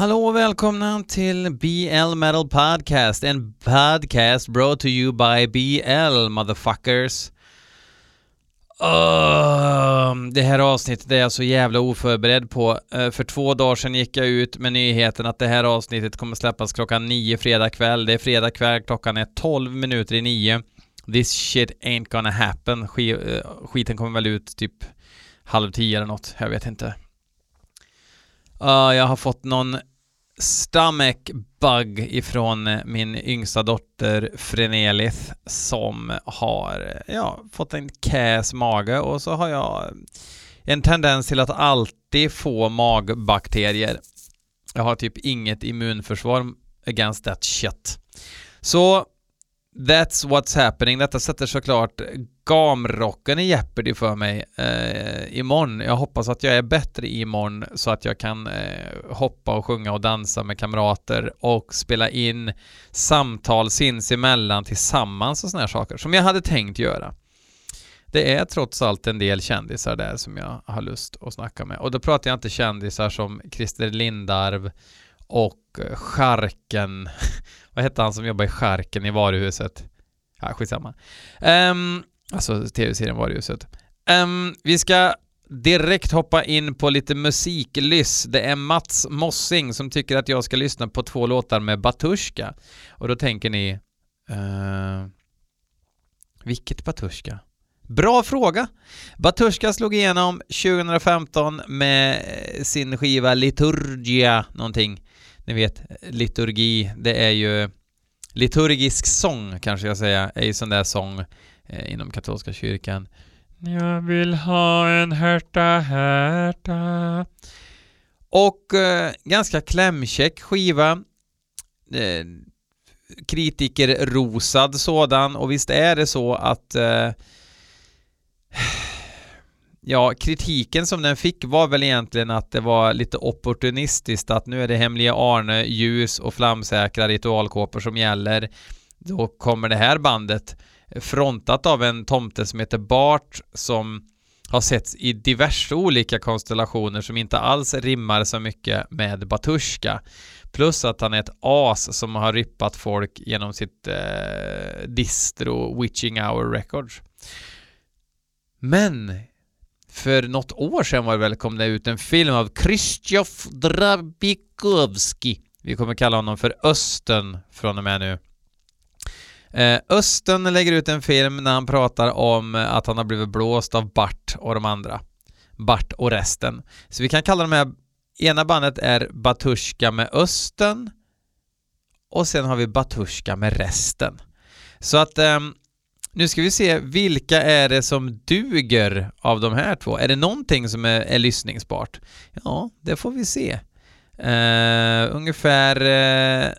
Hallå och välkomna till BL Metal Podcast, en podcast brought to you by BL motherfuckers. Uh, det här avsnittet är jag så jävla oförberedd på. Uh, för två dagar sedan gick jag ut med nyheten att det här avsnittet kommer släppas klockan nio fredag kväll. Det är fredag kväll, klockan är 12 minuter i nio. This shit ain't gonna happen. Sk uh, eh, skiten kommer väl ut typ halv tio eller något, jag vet inte. Uh, jag har fått någon stomach bug ifrån min yngsta dotter Frenelith som har ja, fått en käs mage och så har jag en tendens till att alltid få magbakterier. Jag har typ inget immunförsvar against that shit. Så That's what's happening. Detta sätter såklart gamrocken i Jeopardy för mig eh, imorgon. Jag hoppas att jag är bättre imorgon så att jag kan eh, hoppa och sjunga och dansa med kamrater och spela in samtal sinsemellan tillsammans och sådana här saker som jag hade tänkt göra. Det är trots allt en del kändisar där som jag har lust att snacka med och då pratar jag inte kändisar som Christer Lindarw och eh, Charken vad hette han som jobbar i Skärken i varuhuset? Ja, skitsamma. Um, alltså tv-serien Varuhuset. Um, ehm, vi ska direkt hoppa in på lite musiklyss. Det är Mats Mossing som tycker att jag ska lyssna på två låtar med Batushka. Och då tänker ni, uh, vilket Batushka? Bra fråga! Batushka slog igenom 2015 med eh, sin skiva Liturgia någonting ni vet, liturgi, det är ju liturgisk sång kanske jag säga, är ju sån där sång eh, inom katolska kyrkan. Jag vill ha en härta, härta. Och eh, ganska klämkäck skiva. Eh, kritikerrosad sådan och visst är det så att eh, Ja, kritiken som den fick var väl egentligen att det var lite opportunistiskt att nu är det hemliga Arne, ljus och flamsäkra ritualkåpor som gäller. Då kommer det här bandet frontat av en tomte som heter Bart som har setts i diverse olika konstellationer som inte alls rimmar så mycket med Batushka. Plus att han är ett as som har rippat folk genom sitt eh, distro Witching Hour Records. Men för något år sedan var det väl kom det ut en film av Krzysztof Drabikovski. Vi kommer kalla honom för Östen från och med nu. Eh, Östen lägger ut en film när han pratar om eh, att han har blivit blåst av Bart och de andra. Bart och resten. Så vi kan kalla de här, ena bandet är Batushka med Östen och sen har vi Batushka med resten. Så att eh, nu ska vi se, vilka är det som duger av de här två? Är det någonting som är, är lyssningsbart? Ja, det får vi se. Uh, ungefär uh,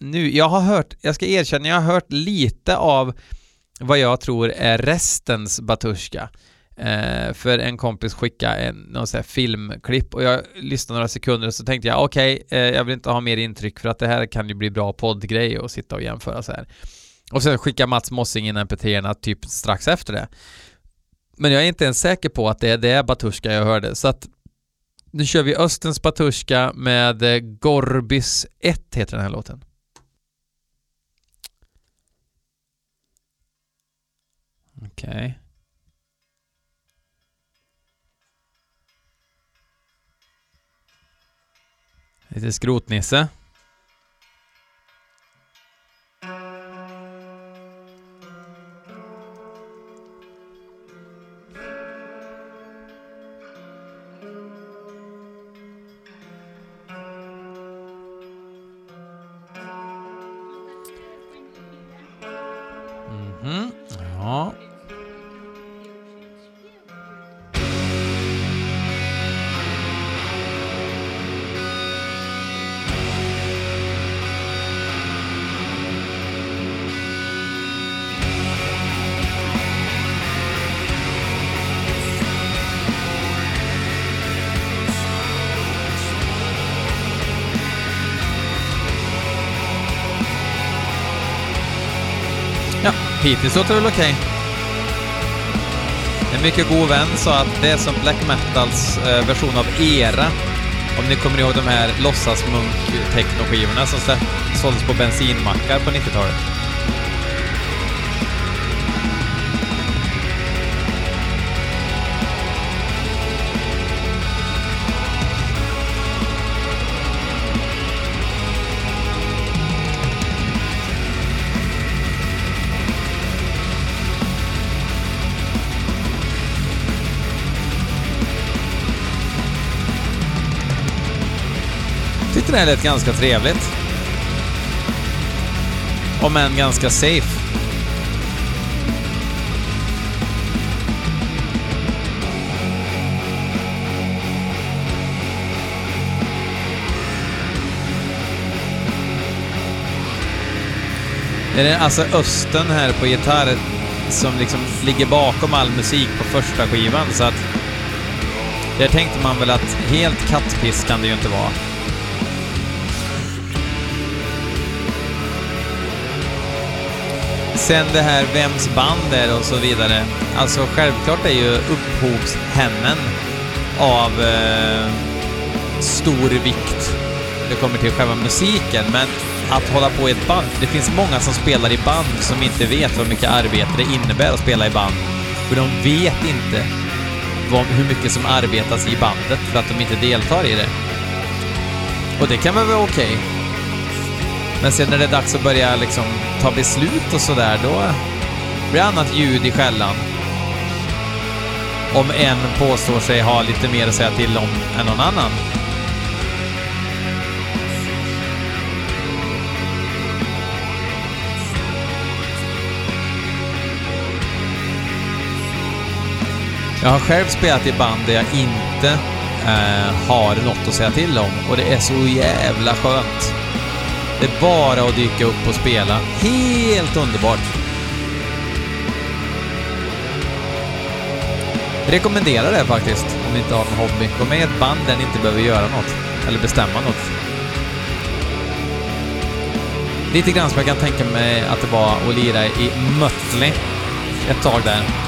nu, jag har hört, jag ska erkänna, jag har hört lite av vad jag tror är restens Batushka. Eh, för en kompis skickade en, någon sån här filmklipp och jag lyssnade några sekunder och så tänkte jag okej, okay, jag vill inte ha mer intryck för att det här kan ju bli bra poddgrej och sitta och jämföra så här. Och sen skickar Mats Mossing in mp3 typ strax efter det. Men jag är inte ens säker på att det är det Batushka jag hörde, så att nu kör vi Östens Batushka med eh, Gorbis 1 heter den här låten. Okej. Okay. Lite skrotnisse. Hittills låter det väl okej. Okay. En mycket god vän sa att det är som black metals eh, version av ERA. Om ni kommer ihåg de här låtsasmunk-technoskivorna som såldes på bensinmackar på 90-talet. Det här lät ganska trevligt. Om än ganska safe. Det är alltså östen här på gitarr som liksom ligger bakom all musik på första skivan, så att... Där tänkte man väl att helt kattpiss kan det ju inte vara. Sen det här vems band är och så vidare. Alltså självklart är ju upphovshemmen av eh, stor vikt det kommer till själva musiken, men att hålla på i ett band. Det finns många som spelar i band som inte vet hur mycket arbete det innebär att spela i band. För de vet inte vad, hur mycket som arbetas i bandet för att de inte deltar i det. Och det kan väl vara okej. Okay. Men sen när det är dags att börja liksom ta beslut och sådär, då blir det annat ljud i skällan. Om en påstår sig ha lite mer att säga till om än någon annan. Jag har själv spelat i band där jag inte eh, har något att säga till om och det är så jävla skönt. Det är bara att dyka upp och spela. Helt underbart! Rekommenderar det faktiskt, om ni inte har någon hobby. Gå med i ett band där ni inte behöver göra något. Eller bestämma något. Lite grann som jag kan tänka mig att det var att lira i Mötley ett tag där.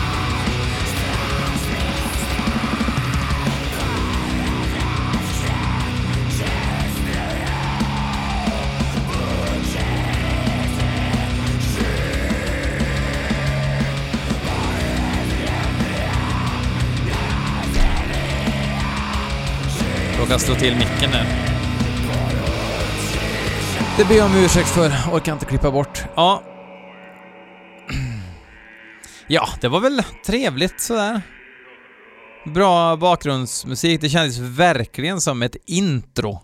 Råkade slå till micken där. Det ber jag om ursäkt för. Orkar inte klippa bort. Ja. Ja, det var väl trevligt sådär. Bra bakgrundsmusik. Det kändes verkligen som ett intro.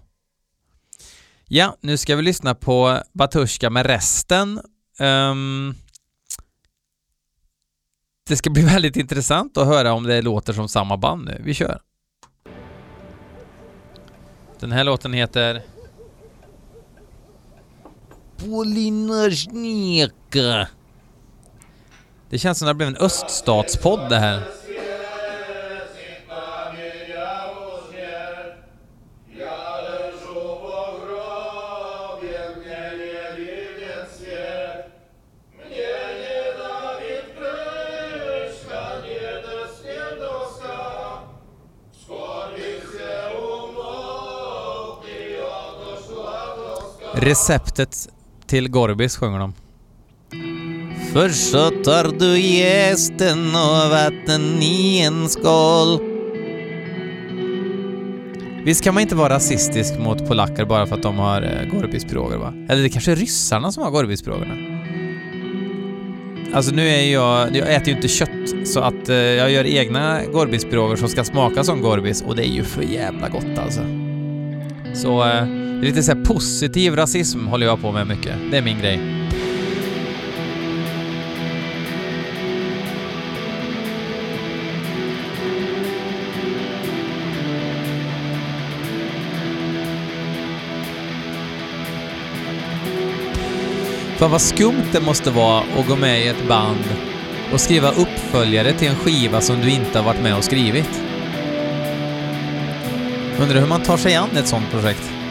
Ja, nu ska vi lyssna på Batushka med resten. Um, det ska bli väldigt intressant att höra om det låter som samma band nu. Vi kör. Den här låten heter... Polinarzneka. Det känns som det blev en öststatspodd det här. Receptet till Gorbis sjunger de. Först så tar du jästen och vatten i en skål. Visst kan man inte vara rasistisk mot polacker bara för att de har eh, Gorbispiroger va? Eller det kanske är ryssarna som har Gorbispirogerna? Alltså nu är jag... Jag äter ju inte kött, så att eh, jag gör egna Gorbispiroger som ska smaka som Gorbis och det är ju för jävla gott alltså. Så... Eh, Lite så positiv rasism håller jag på med mycket. Det är min grej. Fan vad skumt det måste vara att gå med i ett band och skriva uppföljare till en skiva som du inte har varit med och skrivit. Undrar hur man tar sig an ett sånt projekt?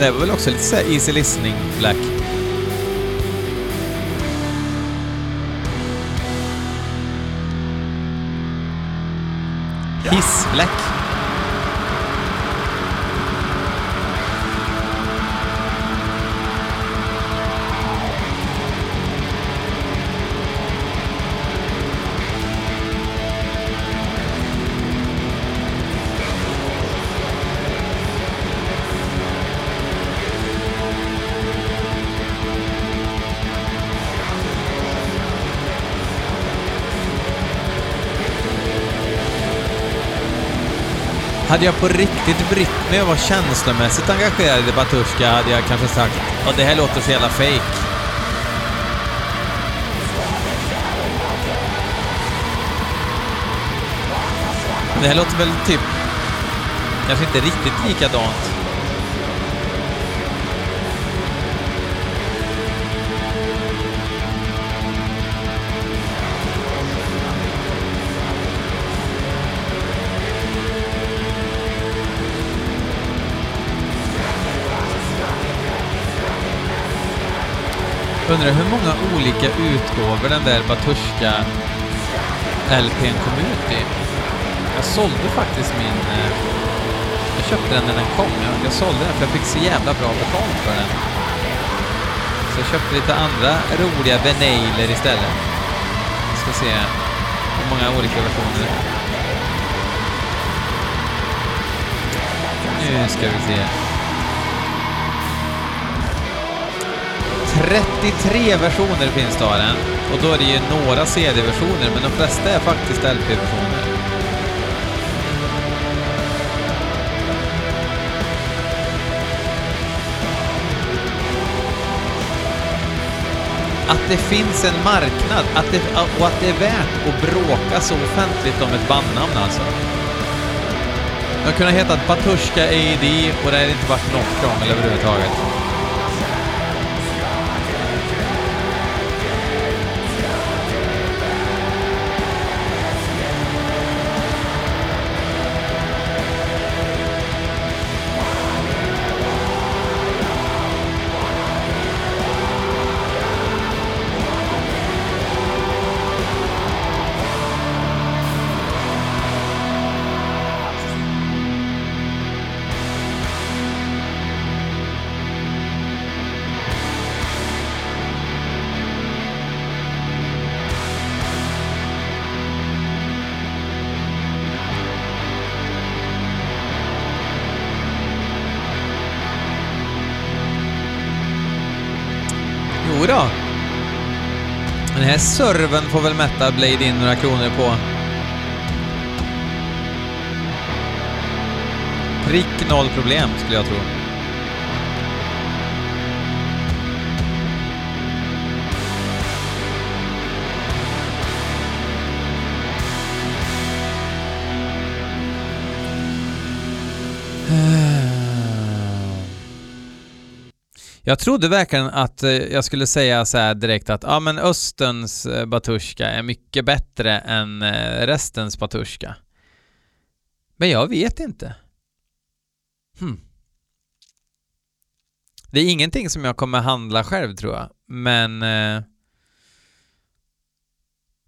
Det var väl också lite såhär easy listening black. Hiss-black. Hade jag på riktigt brytt mig och var känslomässigt engagerad i Batushka hade jag kanske sagt att det här låter så jävla fake. Det här låter väl typ kanske inte riktigt likadant. Undrar hur många olika utgåvor den där Batushka LPn kom ut i. Jag sålde faktiskt min... Eh, jag köpte den när den kom. Jag, jag sålde den för jag fick så jävla bra betalt för den. Så jag köpte lite andra roliga venailer istället. Vi ska se hur många olika versioner. Nu ska vi se. 33 versioner finns det av den. Och då är det ju några CD-versioner, men de flesta är faktiskt LP-versioner. Att det finns en marknad att det, och att det är värt att bråka så offentligt om ett bandnamn alltså. De kunde ha hetat Batushka AD och det hade inte varit något krångel överhuvudtaget. Serven får väl Meta Blade in några kronor på. Prick noll problem, skulle jag tro. Jag trodde verkligen att eh, jag skulle säga så här direkt att ja men Österns eh, Batushka är mycket bättre än eh, restens Batushka. Men jag vet inte. Hmm. Det är ingenting som jag kommer handla själv tror jag, men eh,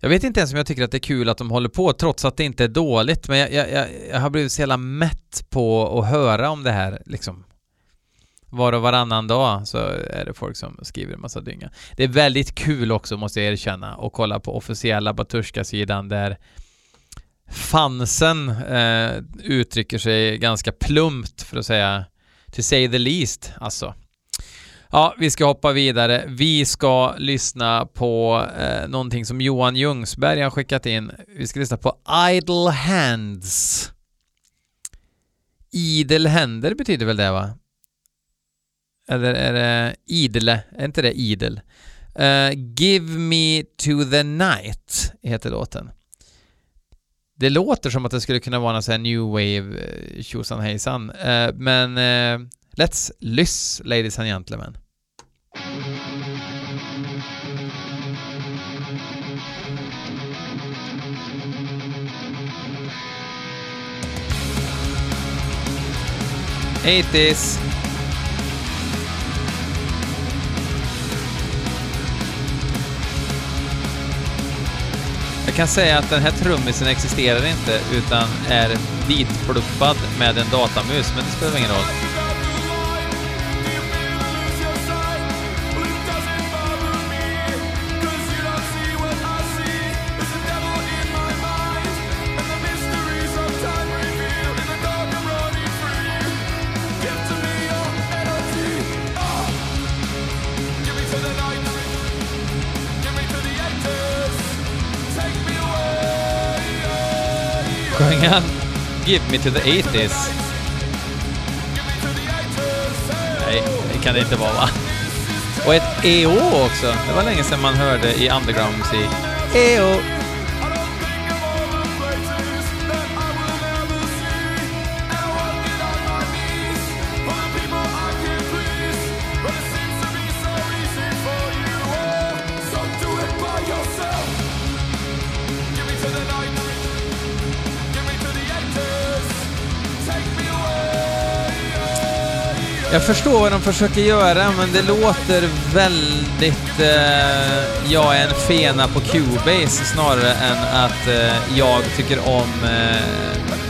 jag vet inte ens om jag tycker att det är kul att de håller på trots att det inte är dåligt, men jag, jag, jag har blivit så jävla mätt på att höra om det här liksom var och varannan dag så är det folk som skriver en massa dynga. Det är väldigt kul också, måste jag erkänna, att kolla på officiella Batushka-sidan där fansen eh, uttrycker sig ganska plumpt, för att säga to say the least, alltså. Ja, vi ska hoppa vidare. Vi ska lyssna på eh, någonting som Johan Ljungsberg har skickat in. Vi ska lyssna på Idle Hands. Idel händer betyder väl det, va? Eller är det idle? Är inte det idel? Uh, Give me to the night heter låten. Det låter som att det skulle kunna vara någon sån här new wave eh, tjosan hejsan. Uh, men uh, let's lyss, ladies and gentlemen. Eighties. Jag kan säga att den här trummisen existerar inte utan är vitpluppad med en datamus, men det spelar ingen roll. Sjöng han Give me to the 80s? Nej, det kan det inte vara va? Och ett EO också. Det var länge sedan man hörde i underground-musik. EO! Jag förstår vad de försöker göra, men det låter väldigt... Eh, jag är en fena på Cubase snarare än att eh, jag tycker om eh,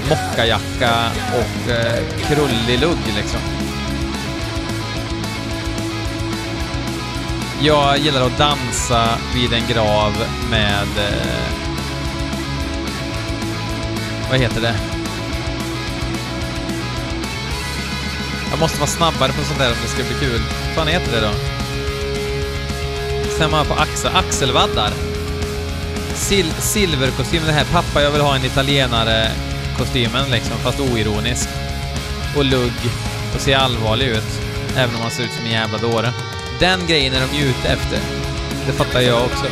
mockajacka och eh, krullig lugg liksom. Jag gillar att dansa vid en grav med... Eh, vad heter det? Jag måste vara snabbare på sånt där om det ska bli kul. Vad fan heter det då? Sen man på axel, axelvaddar. Sil silverkostym, det här pappa jag vill ha en italienare-kostymen liksom, fast oironisk. Och lugg och se allvarlig ut, även om man ser ut som en jävla dåre. Den grejen är de ute efter. Det fattar jag också.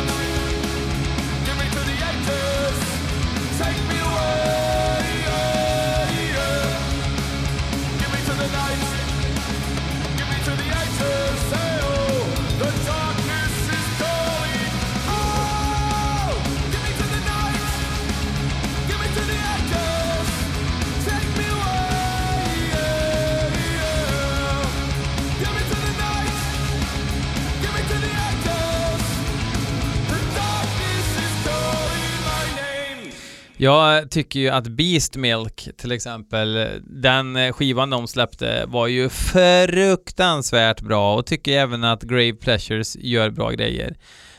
Jag tycker ju att Beast Milk till exempel, den skivan de släppte var ju fruktansvärt bra och tycker även att Grave Pleasures gör bra grejer.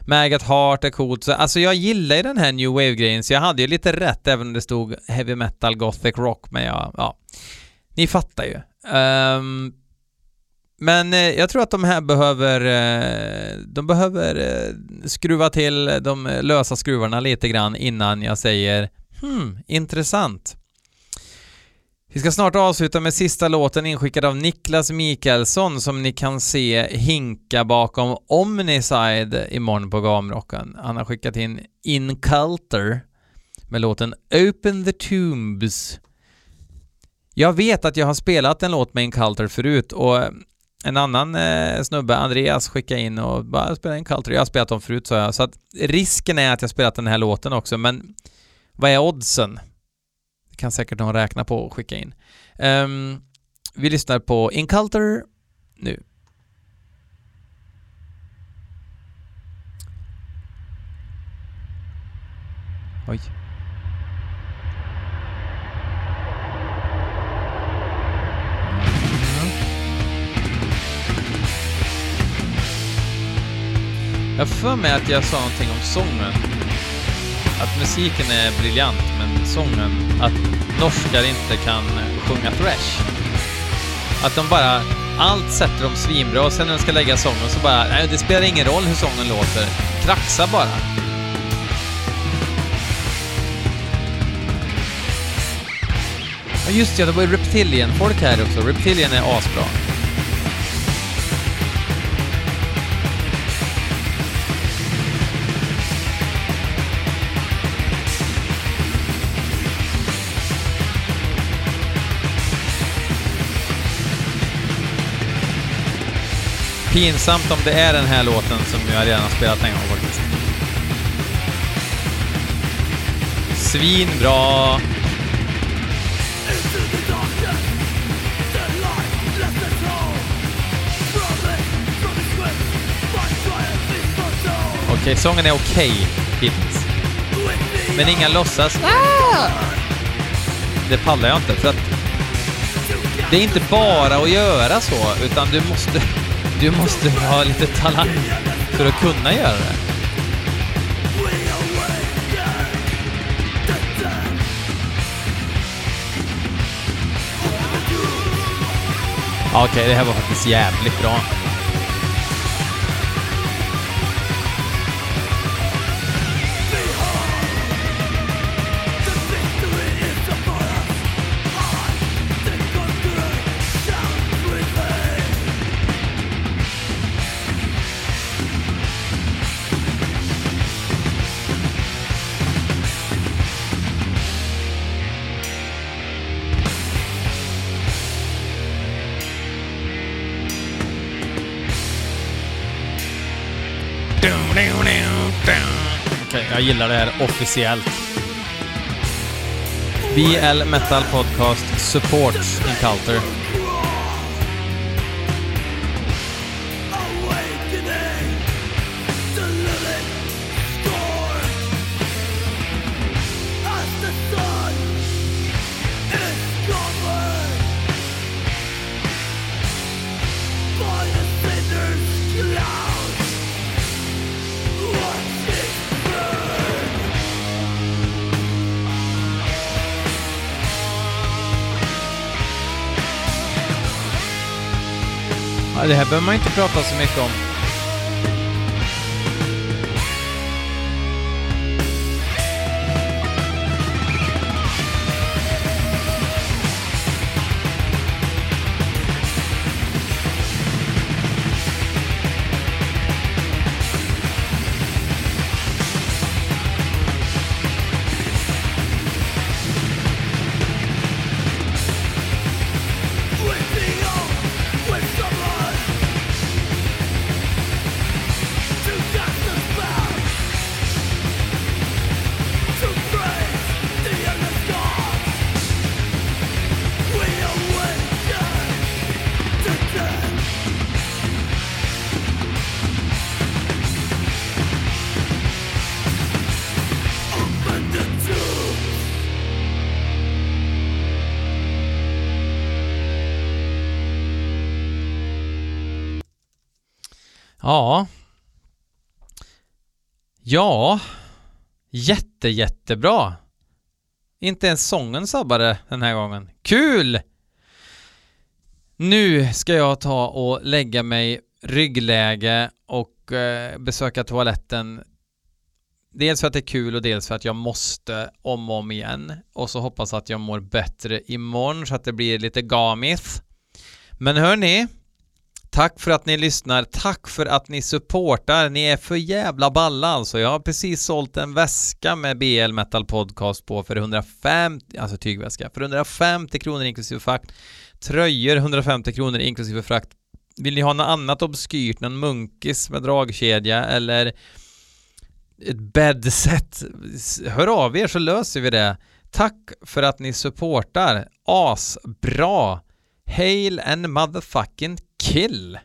Maggot Heart är coolt, så alltså jag gillar ju den här New Wave-grejen så jag hade ju lite rätt även om det stod Heavy Metal Gothic Rock, men jag, ja, ni fattar ju. Um, men eh, jag tror att de här behöver, eh, de behöver eh, skruva till de lösa skruvarna lite grann innan jag säger Hmm, intressant. Vi ska snart avsluta med sista låten inskickad av Niklas Mikaelsson som ni kan se hinka bakom Omniside imorgon på Gamrocken. Han har skickat in Inculter med låten Open the Tombs. Jag vet att jag har spelat en låt med Inculter förut och en annan eh, snubbe, Andreas, skickade in och bara spela Inculter. Jag har spelat dem förut sa jag, så att risken är att jag spelat den här låten också, men vad är oddsen? Det kan säkert någon räkna på och skicka in. Um, vi lyssnar på Inculter nu. Oj. Jag för mig att jag sa någonting om sången att musiken är briljant, men sången, att norskar inte kan sjunga thrash. Att de bara, allt sätter de svinbra och sen när de ska lägga sången så bara, nej det spelar ingen roll hur sången låter. Kraxa bara. Ja just ja, det var ju Reptilian-folk här också. Reptilian är asbra. Pinsamt om det är den här låten som jag redan har spelat en gång faktiskt. Svinbra! Okej, okay, sången är okej okay, hittills. Men inga låtsas ah! Det pallar jag inte för att det är inte bara att göra så, utan du måste, du måste ha lite talang för att kunna göra det. Okej, okay, det här var faktiskt jävligt bra. Gillar det här officiellt. BL Metal Podcast Supports Encounter. Det här behöver man inte prata så mycket om. Ja. Ja. Jätte, jättebra. Inte ens sången sabbade den här gången. Kul! Nu ska jag ta och lägga mig ryggläge och eh, besöka toaletten. Dels för att det är kul och dels för att jag måste om och om igen. Och så hoppas att jag mår bättre imorgon så att det blir lite gamis. Men hörni, Tack för att ni lyssnar, tack för att ni supportar, ni är för jävla balla alltså. Jag har precis sålt en väska med BL Metal Podcast på för 150, alltså tygväska, för 150 kronor inklusive frakt. Tröjor 150 kronor inklusive frakt. Vill ni ha något annat obskyrt, någon munkis med dragkedja eller ett bäddset? Hör av er så löser vi det. Tack för att ni supportar. Asbra! Hail and motherfucking kill!